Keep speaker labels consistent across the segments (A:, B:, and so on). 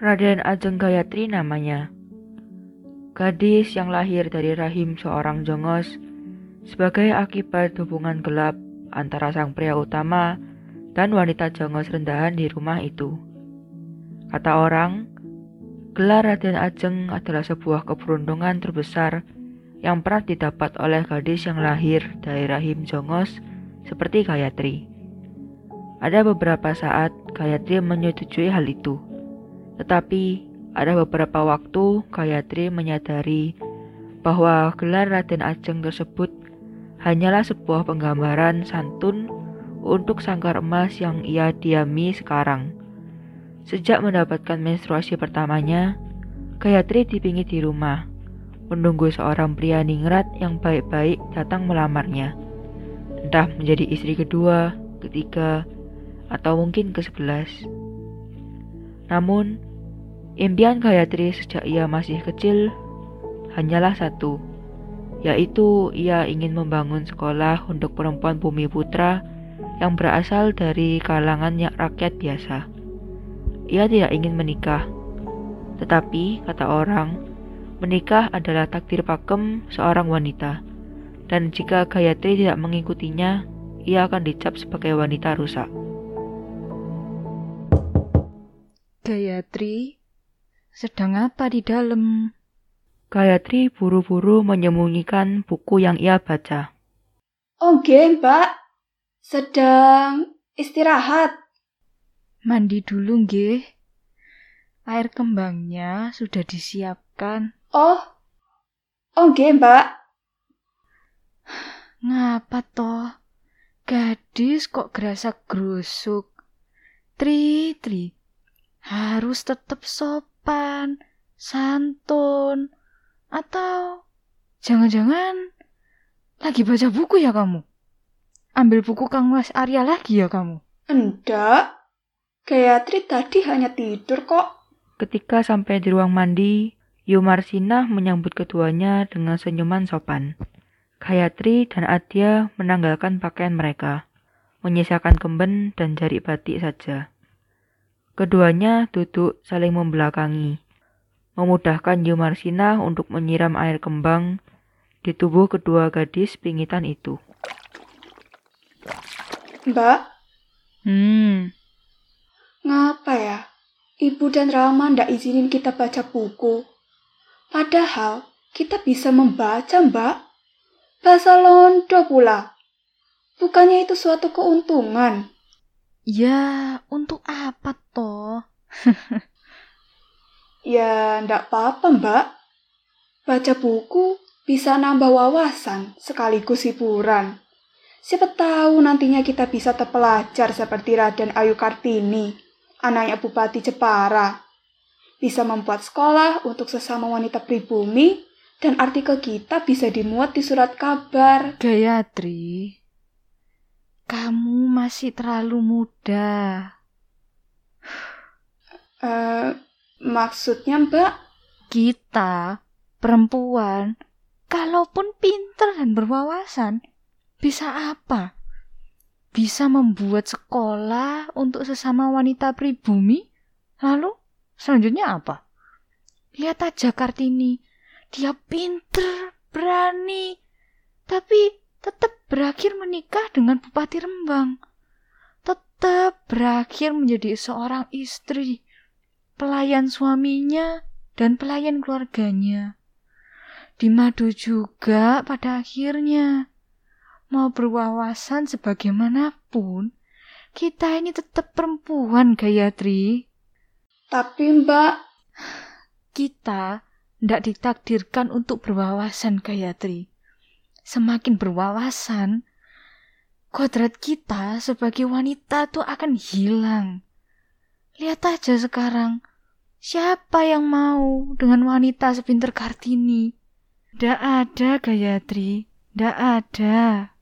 A: Raden Ajeng Gayatri namanya. Gadis yang lahir dari rahim seorang jongos sebagai akibat hubungan gelap antara sang pria utama dan wanita jongos rendahan di rumah itu. Kata orang, gelar Raden Ajeng adalah sebuah keberuntungan terbesar yang pernah didapat oleh gadis yang lahir dari rahim jongos seperti Gayatri. Ada beberapa saat Gayatri menyetujui hal itu. Tetapi ada beberapa waktu Gayatri menyadari bahwa gelar Raden Ajeng tersebut hanyalah sebuah penggambaran santun untuk sangkar emas yang ia diami sekarang. Sejak mendapatkan menstruasi pertamanya, Gayatri dipingit di rumah, menunggu seorang pria ningrat yang baik-baik datang melamarnya. Entah menjadi istri kedua, ketiga, atau mungkin ke sebelas. Namun, Impian Gayatri sejak ia masih kecil hanyalah satu, yaitu ia ingin membangun sekolah untuk perempuan bumi putra yang berasal dari kalangan rakyat biasa. Ia tidak ingin menikah, tetapi kata orang, menikah adalah takdir pakem seorang wanita, dan jika Gayatri tidak mengikutinya, ia akan dicap sebagai wanita rusak.
B: Gayatri sedang apa di dalam?
A: Gayatri buru-buru menyembunyikan buku yang ia baca.
C: Oh, Mbak. Sedang istirahat.
B: Mandi dulu, nggih. Air kembangnya sudah disiapkan.
C: Oh. Oh, Mbak.
B: Ngapa toh? Gadis kok gerasa gerusuk. Tri, tri. Harus tetap sop sopan, santun, atau jangan-jangan lagi baca buku ya kamu? Ambil buku Kang Mas Arya lagi ya kamu?
C: Enggak. Gayatri tadi hanya tidur kok.
A: Ketika sampai di ruang mandi, Yumarsina menyambut keduanya dengan senyuman sopan. Gayatri dan Adya menanggalkan pakaian mereka, menyisakan kemben dan jari batik saja. Keduanya duduk saling membelakangi, memudahkan Yumarsina untuk menyiram air kembang di tubuh kedua gadis pingitan itu.
C: Mbak?
B: Hmm.
C: Ngapa ya? Ibu dan Rama ndak izinin kita baca buku. Padahal kita bisa membaca, Mbak. Bahasa Londo pula. Bukannya itu suatu keuntungan?
B: Ya, untuk apa toh?
C: ya, ndak apa-apa, Mbak. Baca buku bisa nambah wawasan sekaligus hiburan. Siapa tahu nantinya kita bisa terpelajar seperti Raden Ayu Kartini, anaknya Bupati Jepara. Bisa membuat sekolah untuk sesama wanita pribumi dan artikel kita bisa dimuat di surat kabar.
B: Gayatri, kamu masih terlalu muda.
C: Uh, maksudnya mbak?
B: Kita, perempuan, kalaupun pinter dan berwawasan, bisa apa? Bisa membuat sekolah untuk sesama wanita pribumi? Lalu, selanjutnya apa? Lihat aja Kartini, dia pinter, berani, tapi tetap berakhir menikah dengan Bupati Rembang. Tetap berakhir menjadi seorang istri, pelayan suaminya, dan pelayan keluarganya. Di madu juga pada akhirnya. Mau berwawasan sebagaimanapun, kita ini tetap perempuan, Gayatri.
C: Tapi mbak...
B: Kita tidak ditakdirkan untuk berwawasan, Gayatri semakin berwawasan, kodrat kita sebagai wanita tuh akan hilang. Lihat aja sekarang, siapa yang mau dengan wanita sepinter Kartini? Ndak ada, Gayatri. Ndak ada.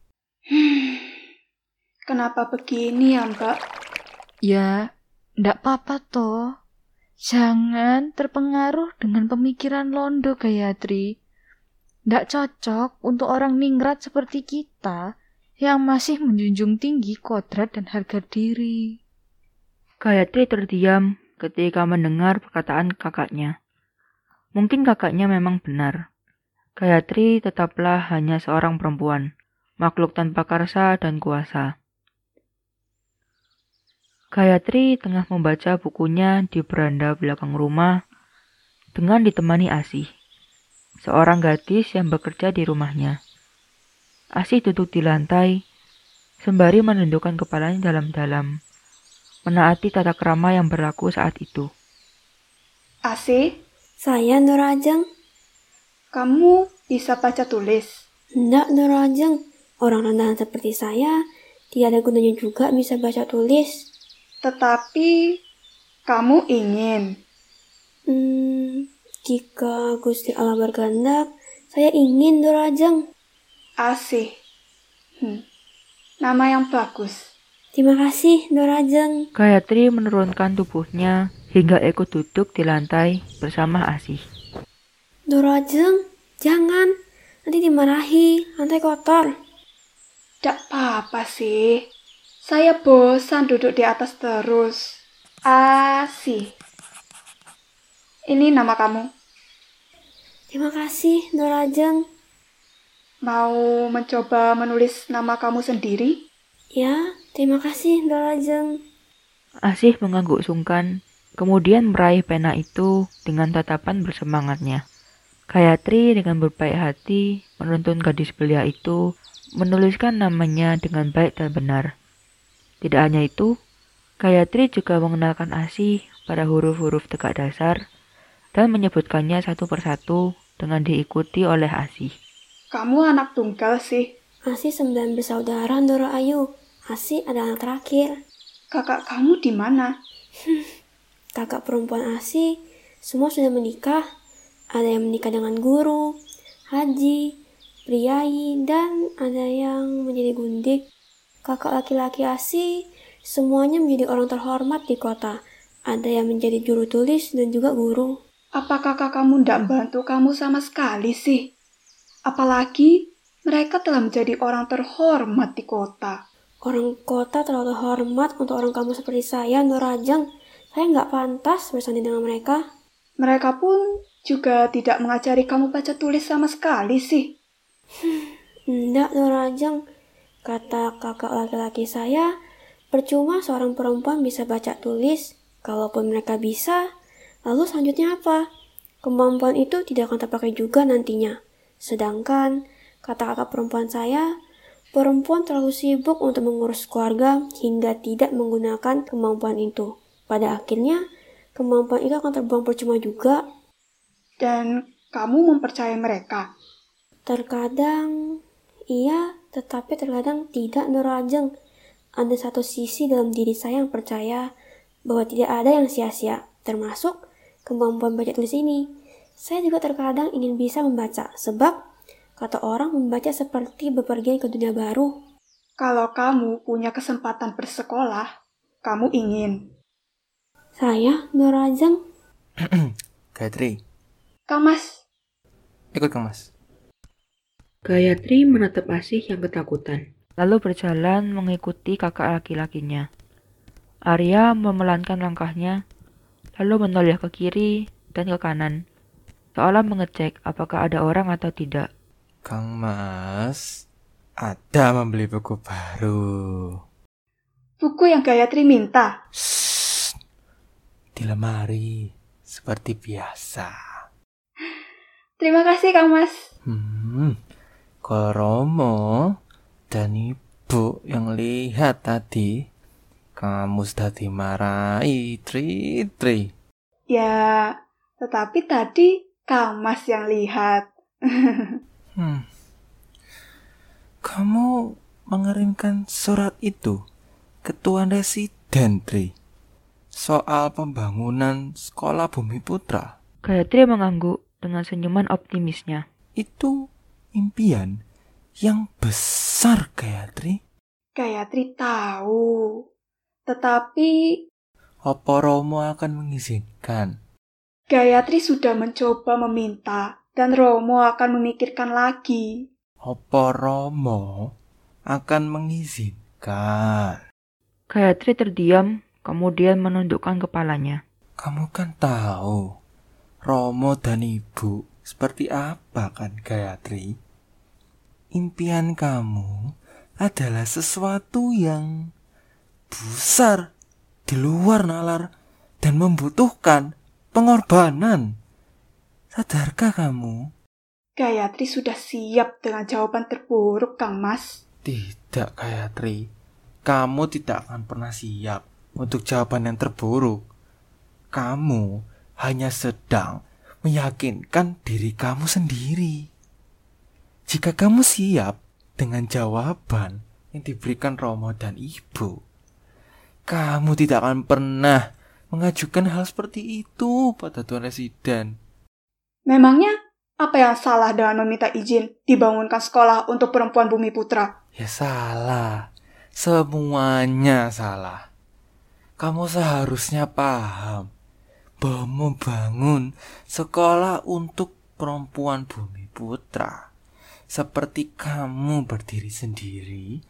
C: Kenapa begini ya, Mbak?
B: Ya, ndak apa-apa toh. Jangan terpengaruh dengan pemikiran Londo, Gayatri. Tidak cocok untuk orang ningrat seperti kita yang masih menjunjung tinggi kodrat dan harga diri.
A: Gayatri terdiam ketika mendengar perkataan kakaknya. Mungkin kakaknya memang benar. Gayatri tetaplah hanya seorang perempuan, makhluk tanpa karsa dan kuasa. Gayatri tengah membaca bukunya di beranda belakang rumah dengan ditemani Asih, seorang gadis yang bekerja di rumahnya. Asih duduk di lantai, sembari menundukkan kepalanya dalam-dalam, menaati tata kerama yang berlaku saat itu.
C: Asih,
D: Saya Nur Ajeng.
C: kamu bisa baca tulis.
D: Hendak Nur Ajeng. Orang rendahan seperti saya, tidak ada gunanya juga bisa baca tulis.
C: Tetapi kamu ingin.
D: Hmm, jika Gusti Allah berkehendak, saya ingin Nur Ajeng.
C: Asih. Hmm. Nama yang bagus.
D: Terima kasih Nur Ajeng.
A: Gayatri menurunkan tubuhnya hingga ikut duduk di lantai bersama Asih.
D: Nur Ajeng, jangan. Nanti dimarahi, lantai kotor.
C: Tidak apa-apa sih. Saya bosan duduk di atas terus. Asih. Ini nama kamu.
D: Terima kasih Nur Ajeng.
C: Mau mencoba menulis nama kamu sendiri?
D: Ya, terima kasih Nur Ajeng.
A: Asih mengangguk sungkan, kemudian meraih pena itu dengan tatapan bersemangatnya. Gayatri dengan berbaik hati menuntun gadis belia itu menuliskan namanya dengan baik dan benar. Tidak hanya itu, Gayatri juga mengenalkan Asih pada huruf-huruf tegak dasar dan menyebutkannya satu persatu dengan diikuti oleh Asih.
C: Kamu anak tunggal sih.
D: Asih sembilan bersaudara Nur Ayu. Asih adalah anak terakhir.
C: Kakak kamu di mana?
D: Kakak perempuan Asih semua sudah menikah. Ada yang menikah dengan guru, haji, priai, dan ada yang menjadi gundik. Kakak laki-laki Asih semuanya menjadi orang terhormat di kota. Ada yang menjadi juru tulis dan juga guru.
C: Apa kakak kamu tidak bantu kamu sama sekali sih? Apalagi mereka telah menjadi orang terhormat di kota.
D: Orang kota terlalu hormat untuk orang kamu seperti saya, Nur Ajeng. Saya nggak pantas bersanding dengan mereka.
C: Mereka pun juga tidak mengajari kamu baca tulis sama sekali sih.
D: Enggak, Nur Ajeng. Kata kakak laki-laki saya, percuma seorang perempuan bisa baca tulis. Kalaupun mereka bisa, lalu selanjutnya apa? Kemampuan itu tidak akan terpakai juga nantinya. Sedangkan, kata kakak perempuan saya, perempuan terlalu sibuk untuk mengurus keluarga hingga tidak menggunakan kemampuan itu. Pada akhirnya, kemampuan itu akan terbuang percuma juga.
C: Dan kamu mempercayai mereka.
D: Terkadang iya, tetapi terkadang tidak Nur Ajeng. Ada satu sisi dalam diri saya yang percaya bahwa tidak ada yang sia-sia, termasuk kemampuan baca tulis ini. Saya juga terkadang ingin bisa membaca, sebab kata orang membaca seperti bepergian ke dunia baru.
C: Kalau kamu punya kesempatan bersekolah, kamu ingin.
D: Saya, Nur Ajeng,
E: Gayatri,
C: Kang Mas,
E: ikut Kang Mas.
A: Gayatri menatap Asih yang ketakutan, lalu berjalan mengikuti kakak laki-lakinya. Arya memelankan langkahnya, lalu menoleh ke kiri dan ke kanan, seolah mengecek apakah ada orang atau tidak.
E: Kang Mas, ada membeli buku baru.
C: buku yang Gayatri minta.
E: Shh, di lemari, seperti biasa.
C: Terima kasih Kang Mas.
E: Hmm, kalau Romo dan Ibu yang lihat tadi, kamu sudah dimarahi, Tri, Tri.
C: Ya, tetapi tadi Kang Mas yang lihat.
E: Hmm. Kamu mengirimkan surat itu ke Tuan Residen, Tri. Soal pembangunan sekolah Bumi Putra.
A: Gayatri mengangguk dengan senyuman optimisnya.
E: Itu impian yang besar, Gayatri.
C: Gayatri tahu. Tetapi
E: Apa Romo akan mengizinkan?
C: Gayatri sudah mencoba meminta dan Romo akan memikirkan lagi.
E: Apa Romo akan mengizinkan?
A: Gayatri terdiam, kemudian menundukkan kepalanya.
E: Kamu kan tahu Romo dan Ibu seperti apa kan Gayatri? Impian kamu adalah sesuatu yang besar di luar nalar dan membutuhkan pengorbanan. Sadarkah kamu?
C: Gayatri sudah siap dengan jawaban terburuk, Kang Mas.
E: Tidak, Gayatri. Kamu tidak akan pernah siap untuk jawaban yang terburuk. Kamu hanya sedang meyakinkan diri kamu sendiri. Jika kamu siap dengan jawaban yang diberikan Romo dan Ibu, kamu tidak akan pernah mengajukan hal seperti itu pada Tuan Residen.
C: Memangnya apa yang salah dengan meminta izin dibangunkan sekolah untuk perempuan Bumi Putra?
E: Ya salah. Semuanya salah. Kamu seharusnya paham bahwa membangun sekolah untuk perempuan Bumi Putra seperti kamu berdiri sendiri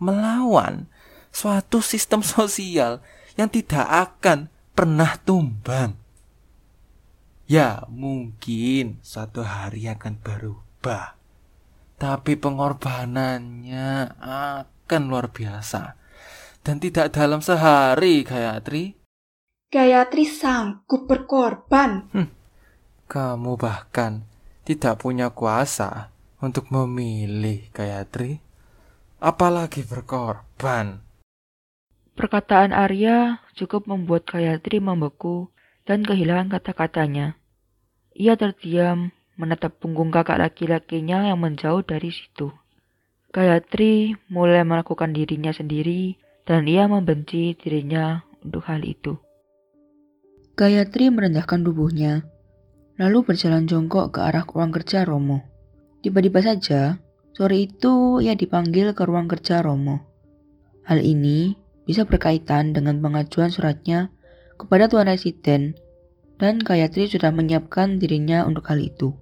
E: melawan suatu sistem sosial yang tidak akan pernah tumbang. Ya, mungkin suatu hari akan berubah. Tapi pengorbanannya akan luar biasa. Dan tidak dalam sehari, Gayatri.
C: Gayatri sanggup berkorban.
E: Kamu bahkan tidak punya kuasa untuk memilih, Gayatri. Apalagi berkorban.
A: Perkataan Arya cukup membuat Gayatri membeku dan kehilangan kata-katanya. Ia terdiam menatap punggung kakak laki-lakinya yang menjauh dari situ. Gayatri mulai melakukan dirinya sendiri dan ia membenci dirinya untuk hal itu. Gayatri merendahkan tubuhnya, lalu berjalan jongkok ke arah ruang kerja Romo. Tiba-tiba saja, sore itu ia dipanggil ke ruang kerja Romo. Hal ini bisa berkaitan dengan pengajuan suratnya kepada Tuan Residen dan Gayatri sudah menyiapkan dirinya untuk hal itu.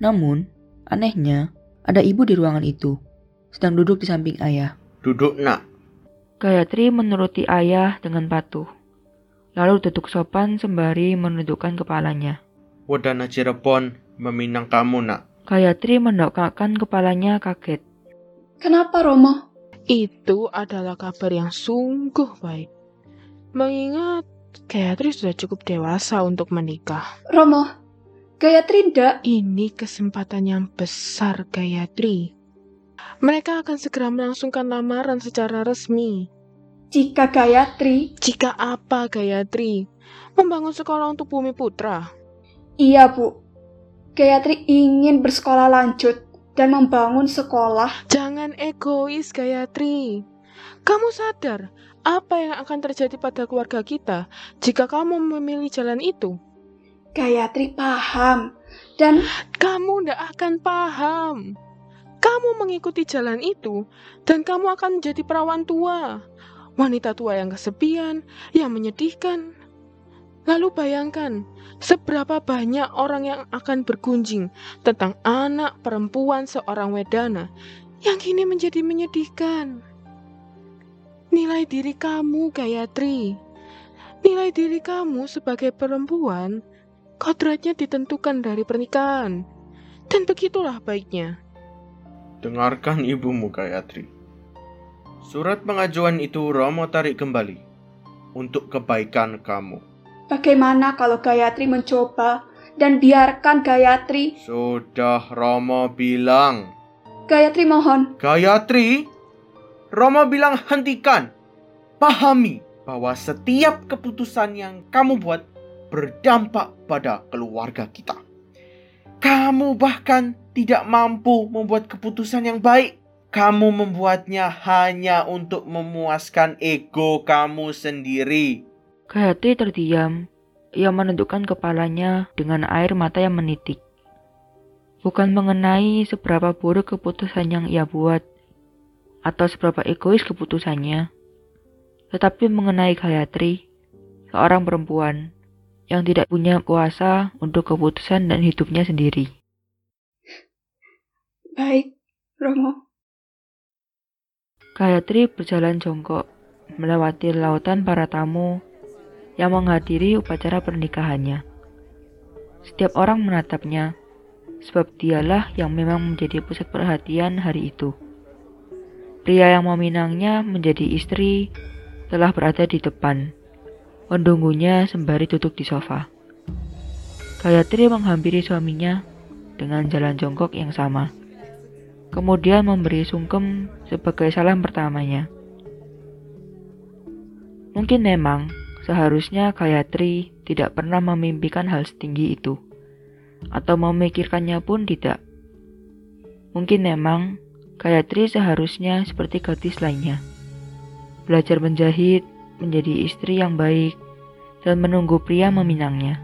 A: Namun, anehnya, ada ibu di ruangan itu, sedang duduk di samping ayah.
F: Duduk nak.
A: Gayatri menuruti ayah dengan patuh, lalu duduk sopan sembari menundukkan kepalanya.
F: Wadana Cirebon meminang kamu nak.
A: Gayatri mendongakkan kepalanya kaget.
C: Kenapa, Romo?
G: Itu adalah kabar yang sungguh baik. Mengingat Gayatri sudah cukup dewasa untuk menikah.
C: Romo, Gayatri ndak.
G: Ini kesempatan yang besar Gayatri. Mereka akan segera melangsungkan lamaran secara resmi.
C: Jika Gayatri,
G: Jika apa Gayatri? Membangun sekolah untuk Bumi Putra.
C: iya Bu. Gayatri ingin bersekolah lanjut dan membangun sekolah.
G: Jangan egois Gayatri. Kamu sadar apa yang akan terjadi pada keluarga kita jika kamu memilih jalan itu?
C: Gayatri paham dan
G: Kamu tidak akan paham. Kamu mengikuti jalan itu dan kamu akan menjadi perawan tua. Wanita tua yang kesepian, yang menyedihkan. Lalu bayangkan, seberapa banyak orang yang akan bergunjing tentang anak perempuan seorang wedana yang kini menjadi menyedihkan. Nilai diri kamu, Gayatri. Nilai diri kamu sebagai perempuan, kodratnya ditentukan dari pernikahan. Dan begitulah baiknya.
F: Dengarkan ibumu Gayatri. Surat pengajuan itu Romo tarik kembali untuk kebaikan kamu.
C: Bagaimana kalau Gayatri mencoba dan biarkan Gayatri.
F: Sudah Romo bilang.
C: Gayatri mohon,
F: Gayatri, Romo bilang hentikan. Pahami bahwa setiap keputusan yang kamu buat berdampak pada keluarga kita. Kamu bahkan tidak mampu membuat keputusan yang baik. Kamu membuatnya hanya untuk memuaskan ego kamu sendiri.
A: Gayatri terdiam. Ia menundukkan kepalanya dengan air mata yang menitik. Bukan mengenai seberapa buruk keputusan yang ia buat, atau seberapa egois keputusannya, tetapi mengenai Gayatri, seorang perempuan yang tidak punya kuasa untuk keputusan dan hidupnya sendiri.
C: baik, Romo.
A: Gayatri berjalan jongkok, melewati lautan para tamu, yang menghadiri upacara pernikahannya. Setiap orang menatapnya, sebab dialah yang memang menjadi pusat perhatian hari itu. Pria yang meminangnya menjadi istri telah berada di depan, mendunggunya sembari duduk di sofa. Gayatri menghampiri suaminya dengan jalan jongkok yang sama. Kemudian memberi sungkem sebagai salam pertamanya. Mungkin memang seharusnya Gayatri tidak pernah memimpikan hal setinggi itu, atau memikirkannya pun tidak. Mungkin memang Gayatri seharusnya seperti gadis lainnya, belajar menjahit, menjadi istri yang baik, dan menunggu pria meminangnya.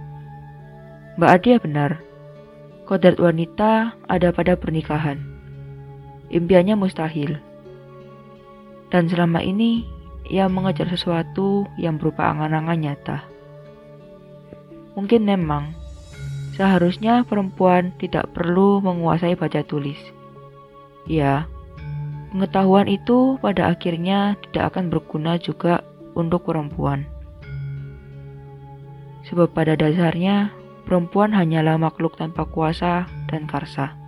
A: Mbak Adia benar, kodrat wanita ada pada pernikahan. Impiannya mustahil. Dan selama ini ia mengejar sesuatu yang berupa angan-angan nyata. Mungkin memang seharusnya perempuan tidak perlu menguasai baca tulis. Ya, pengetahuan itu pada akhirnya tidak akan berguna juga untuk perempuan. Sebab pada dasarnya perempuan hanyalah makhluk tanpa kuasa dan karsa.